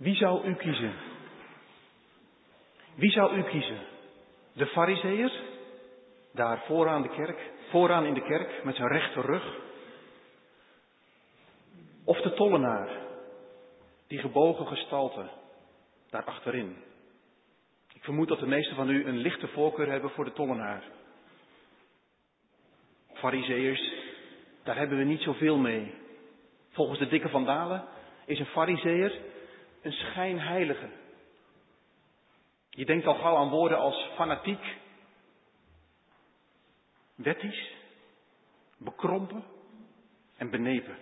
Wie zou u kiezen? Wie zou u kiezen? De fariseer, daar vooraan de kerk, vooraan in de kerk met zijn rechte rug? Of de tollenaar, die gebogen gestalte, daar achterin? Ik vermoed dat de meesten van u een lichte voorkeur hebben voor de tollenaar. Fariseërs, daar hebben we niet zoveel mee. Volgens de dikke vandalen is een fariseer een schijnheilige. Je denkt al gauw aan woorden als fanatiek, wettisch, bekrompen en benepen.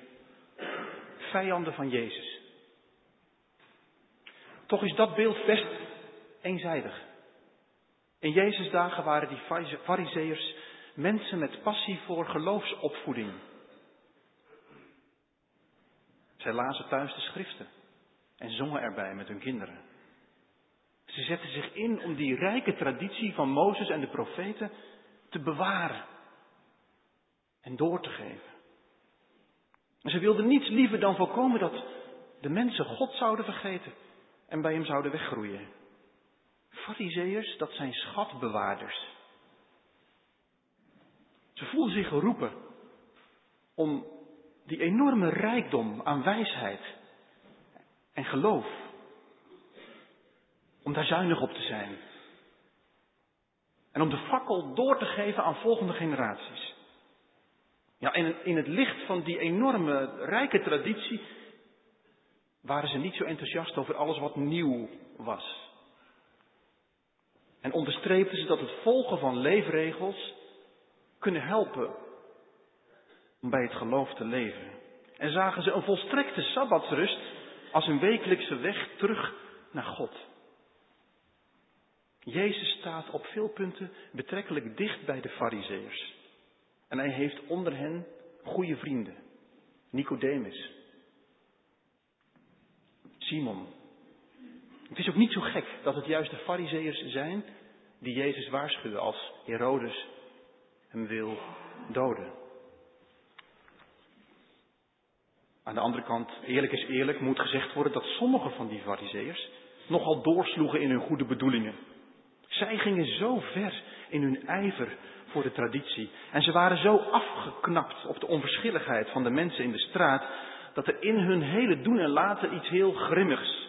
Vijanden van Jezus. Toch is dat beeld best eenzijdig. In Jezus' dagen waren die fariseërs mensen met passie voor geloofsopvoeding. Zij lazen thuis de schriften en zongen erbij met hun kinderen. Ze zetten zich in om die rijke traditie van Mozes en de profeten te bewaren en door te geven. En ze wilden niets liever dan voorkomen dat de mensen God zouden vergeten en bij hem zouden weggroeien. Fariseërs, dat zijn schatbewaarders. Ze voelden zich geroepen om die enorme rijkdom aan wijsheid en geloof, om daar zuinig op te zijn. En om de fakkel door te geven aan volgende generaties. Ja, in het licht van die enorme rijke traditie waren ze niet zo enthousiast over alles wat nieuw was. En onderstreepten ze dat het volgen van leefregels kunnen helpen om bij het geloof te leven. En zagen ze een volstrekte sabbatsrust als een wekelijkse weg terug naar God. Jezus staat op veel punten betrekkelijk dicht bij de Farizeeërs. En hij heeft onder hen goede vrienden. Nicodemus. Simon. Het is ook niet zo gek dat het juist de Farizeeërs zijn die Jezus waarschuwen als Herodes hem wil doden. Aan de andere kant, eerlijk is eerlijk, moet gezegd worden dat sommige van die fariseërs nogal doorsloegen in hun goede bedoelingen. Zij gingen zo ver in hun ijver voor de traditie. En ze waren zo afgeknapt op de onverschilligheid van de mensen in de straat, dat er in hun hele doen en laten iets heel grimmigs,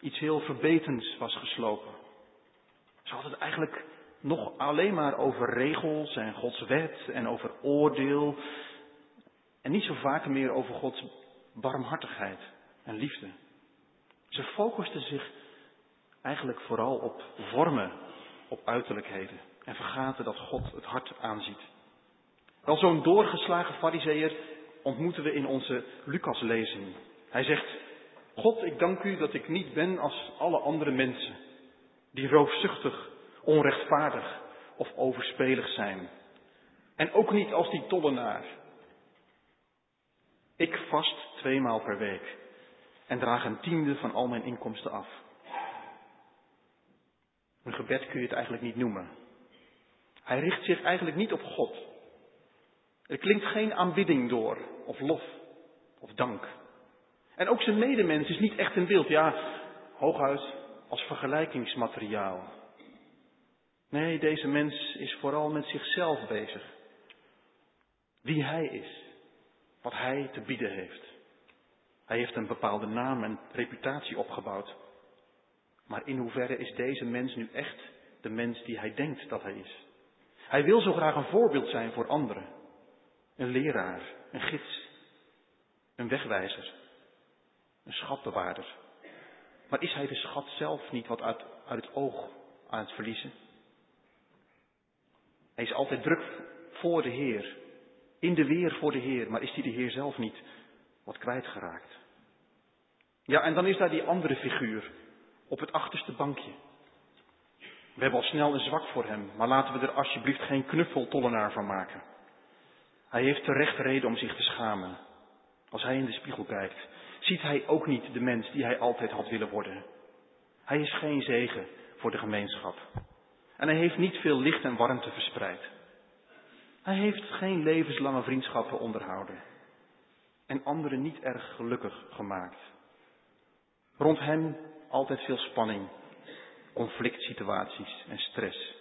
iets heel verbetends was geslopen. Ze hadden het eigenlijk nog alleen maar over regels en Gods wet en over oordeel. En niet zo vaak meer over Gods barmhartigheid en liefde. Ze focusten zich eigenlijk vooral op vormen, op uiterlijkheden. En vergaten dat God het hart aanziet. Wel zo'n doorgeslagen fariseer ontmoeten we in onze Lucas-lezing. Hij zegt, God, ik dank u dat ik niet ben als alle andere mensen. Die roofzuchtig, onrechtvaardig of overspelig zijn. En ook niet als die tollenaar ik vast tweemaal per week en draag een tiende van al mijn inkomsten af. Een gebed kun je het eigenlijk niet noemen. Hij richt zich eigenlijk niet op God. Er klinkt geen aanbidding door, of lof, of dank. En ook zijn medemens is niet echt in beeld, ja, hooguit als vergelijkingsmateriaal. Nee, deze mens is vooral met zichzelf bezig. Wie hij is wat hij te bieden heeft. Hij heeft een bepaalde naam en reputatie opgebouwd. Maar in hoeverre is deze mens nu echt de mens die hij denkt dat hij is? Hij wil zo graag een voorbeeld zijn voor anderen. Een leraar, een gids, een wegwijzer, een schatbewaarder. Maar is hij de schat zelf niet wat uit, uit het oog aan het verliezen? Hij is altijd druk voor de Heer, in de weer voor de Heer, maar is die de Heer zelf niet wat kwijtgeraakt? Ja, en dan is daar die andere figuur op het achterste bankje. We hebben al snel een zwak voor hem, maar laten we er alsjeblieft geen knuffeltollenaar van maken. Hij heeft terecht reden om zich te schamen. Als hij in de spiegel kijkt, ziet hij ook niet de mens die hij altijd had willen worden. Hij is geen zegen voor de gemeenschap. En hij heeft niet veel licht en warmte verspreid. Hij heeft geen levenslange vriendschappen onderhouden en anderen niet erg gelukkig gemaakt. Rond hem altijd veel spanning, conflict situaties en stress.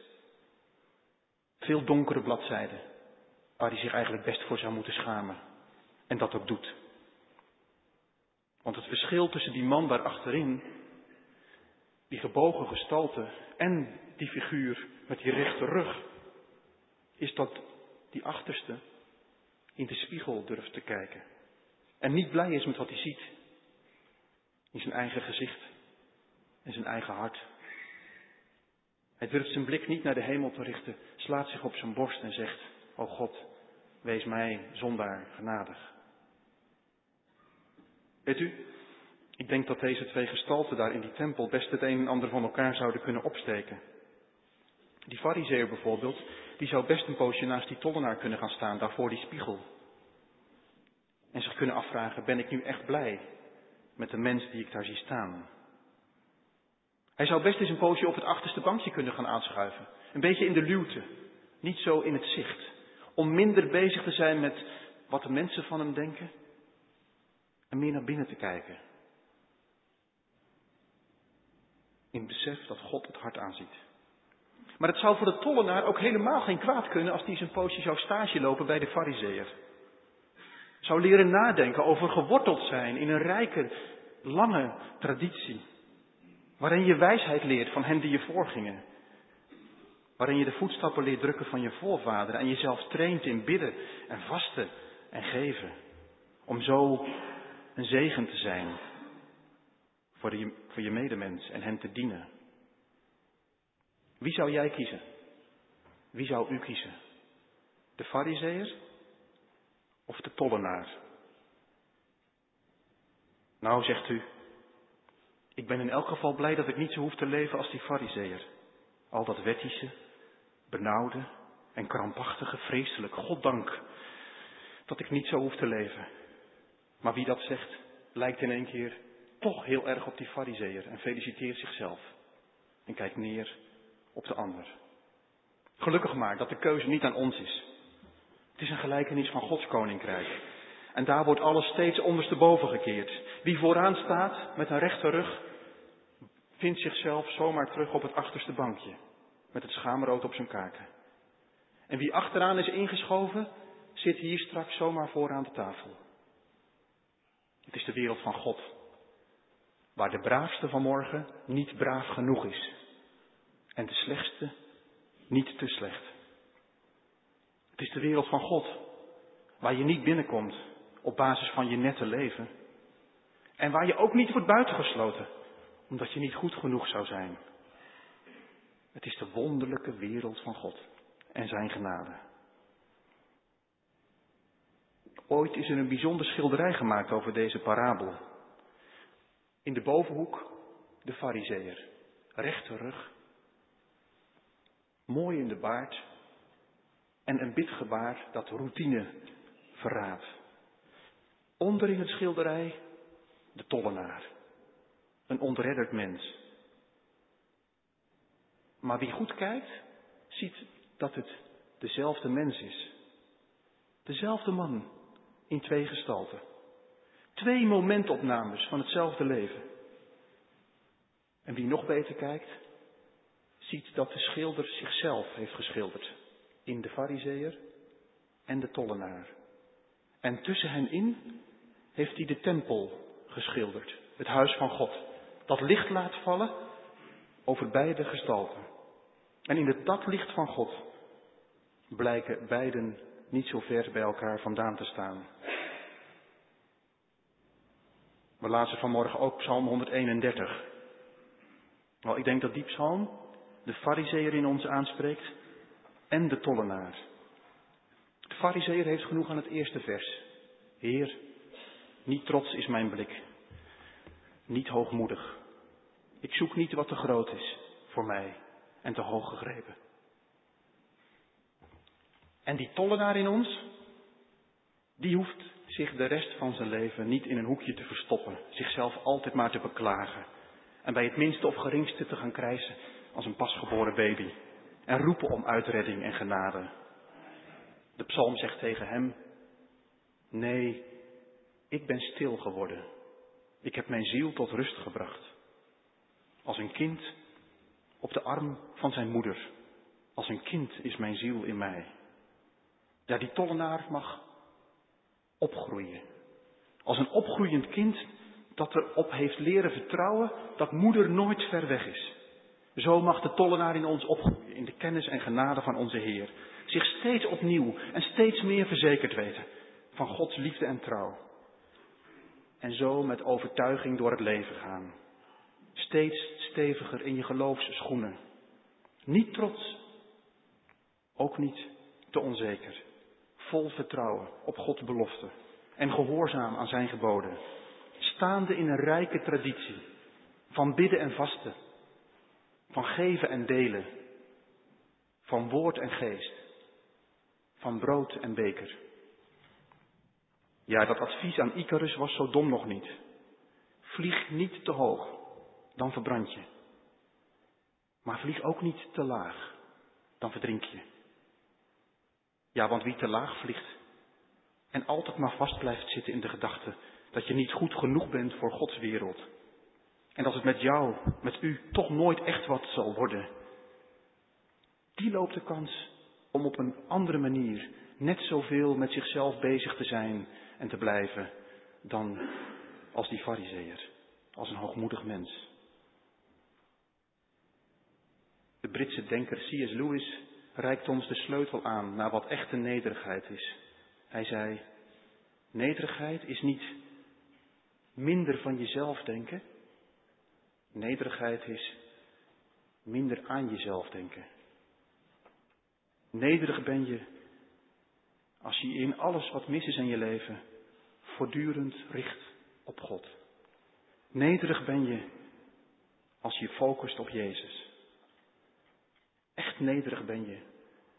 Veel donkere bladzijden, waar hij zich eigenlijk best voor zou moeten schamen. En dat ook doet. Want het verschil tussen die man daar achterin, die gebogen gestalte en die figuur met die rechte rug, is dat die achterste in de spiegel durft te kijken. En niet blij is met wat hij ziet. In zijn eigen gezicht en zijn eigen hart. Hij durft zijn blik niet naar de hemel te richten, slaat zich op zijn borst en zegt, O God, wees mij zondaar genadig. Weet u, ik denk dat deze twee gestalten daar in die tempel best het een en ander van elkaar zouden kunnen opsteken. Die fariseer bijvoorbeeld, die zou best een poosje naast die tollenaar kunnen gaan staan, daar voor die spiegel. En zich kunnen afvragen, ben ik nu echt blij met de mens die ik daar zie staan? Hij zou best eens een poosje op het achterste bankje kunnen gaan aanschuiven. Een beetje in de luwte, niet zo in het zicht. Om minder bezig te zijn met wat de mensen van hem denken en meer naar binnen te kijken. In besef dat God het hart aanziet. Maar het zou voor de tollenaar ook helemaal geen kwaad kunnen als hij zijn poosje zou stage lopen bij de fariseer. Zou leren nadenken over geworteld zijn in een rijke, lange traditie. Waarin je wijsheid leert van hen die je voorgingen. Waarin je de voetstappen leert drukken van je voorvaderen en jezelf traint in bidden en vasten en geven. Om zo een zegen te zijn voor je, voor je medemens en hen te dienen. Wie zou jij kiezen? Wie zou u kiezen? De fariseer of de tollenaar? Nou, zegt u, ik ben in elk geval blij dat ik niet zo hoef te leven als die fariseer. Al dat wettische, benauwde en krampachtige, vreselijk, goddank dat ik niet zo hoef te leven. Maar wie dat zegt, lijkt in één keer toch heel erg op die fariseer en feliciteert zichzelf. En kijkt neer op de ander. Gelukkig maar dat de keuze niet aan ons is. Gelijkenis van Gods koninkrijk. En daar wordt alles steeds ondersteboven gekeerd. Wie vooraan staat met een rechte rug, vindt zichzelf zomaar terug op het achterste bankje. Met het schaamrood op zijn kaken. En wie achteraan is ingeschoven, zit hier straks zomaar vooraan de tafel. Het is de wereld van God. Waar de braafste van morgen niet braaf genoeg is. En de slechtste niet te slecht. Het is de wereld van God. Waar je niet binnenkomt op basis van je nette leven. En waar je ook niet wordt buitengesloten, omdat je niet goed genoeg zou zijn. Het is de wonderlijke wereld van God en zijn genade. Ooit is er een bijzonder schilderij gemaakt over deze parabel. In de bovenhoek de fariseer, rechte rug, mooi in de baard en een bidgebaar dat routine verraadt. Onder in het schilderij de tollenaar, een ontredderd mens. Maar wie goed kijkt, ziet dat het dezelfde mens is. Dezelfde man in twee gestalten. Twee momentopnames van hetzelfde leven. En wie nog beter kijkt, ziet dat de schilder zichzelf heeft geschilderd. In de fariseer en de tollenaar. En tussen hen in heeft hij de tempel geschilderd. Het huis van God. Dat licht laat vallen over beide gestalten. En in het daglicht van God blijken beiden niet zo ver bij elkaar vandaan te staan. We lazen vanmorgen ook Psalm 131. Wel, ik denk dat die psalm de fariseer in ons aanspreekt en de tollenaar. De fariseer heeft genoeg aan het eerste vers. Heer, niet trots is mijn blik, niet hoogmoedig. Ik zoek niet wat te groot is voor mij en te hoog gegrepen. En die tollenaar in ons, die hoeft zich de rest van zijn leven niet in een hoekje te verstoppen, zichzelf altijd maar te beklagen en bij het minste of geringste te gaan krijsen als een pasgeboren baby en roepen om uitredding en genade. De psalm zegt tegen hem, nee, ik ben stil geworden. Ik heb mijn ziel tot rust gebracht. Als een kind op de arm van zijn moeder. Als een kind is mijn ziel in mij. Ja, die tollenaar mag opgroeien. Als een opgroeiend kind dat erop heeft leren vertrouwen dat moeder nooit ver weg is. Zo mag de tollenaar in ons opgroeien, in de kennis en genade van onze Heer. Zich steeds opnieuw en steeds meer verzekerd weten van Gods liefde en trouw. En zo met overtuiging door het leven gaan. Steeds steviger in je geloofsschoenen. Niet trots, ook niet te onzeker. Vol vertrouwen op Gods belofte en gehoorzaam aan zijn geboden. Staande in een rijke traditie van bidden en vasten, van geven en delen, van woord en geest, van brood en beker. Ja, dat advies aan Icarus was zo dom nog niet. Vlieg niet te hoog, dan verbrand je. Maar vlieg ook niet te laag, dan verdrink je. Ja, want wie te laag vliegt en altijd maar vast blijft zitten in de gedachte dat je niet goed genoeg bent voor Gods wereld. En dat het met jou, met u, toch nooit echt wat zal worden. Die loopt de kans om op een andere manier net zoveel met zichzelf bezig te zijn en te blijven dan als die fariseer, als een hoogmoedig mens. De Britse denker C.S. Lewis reikt ons de sleutel aan naar wat echte nederigheid is. Hij zei, nederigheid is niet minder van jezelf denken. Nederigheid is minder aan jezelf denken. Nederig ben je als je in alles wat mis is in je leven voortdurend richt op God. Nederig ben je als je focust op Jezus. Echt nederig ben je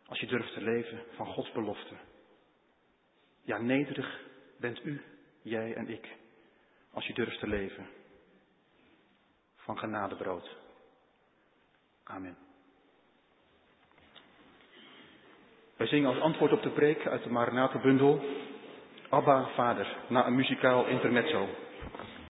als je durft te leven van Gods belofte. Ja, nederig bent u, jij en ik, als je durft te leven van genadebrood. Amen. Wij zingen als antwoord op de preek uit de Maranatenbundel Abba, Vader, na een muzikaal intermezzo.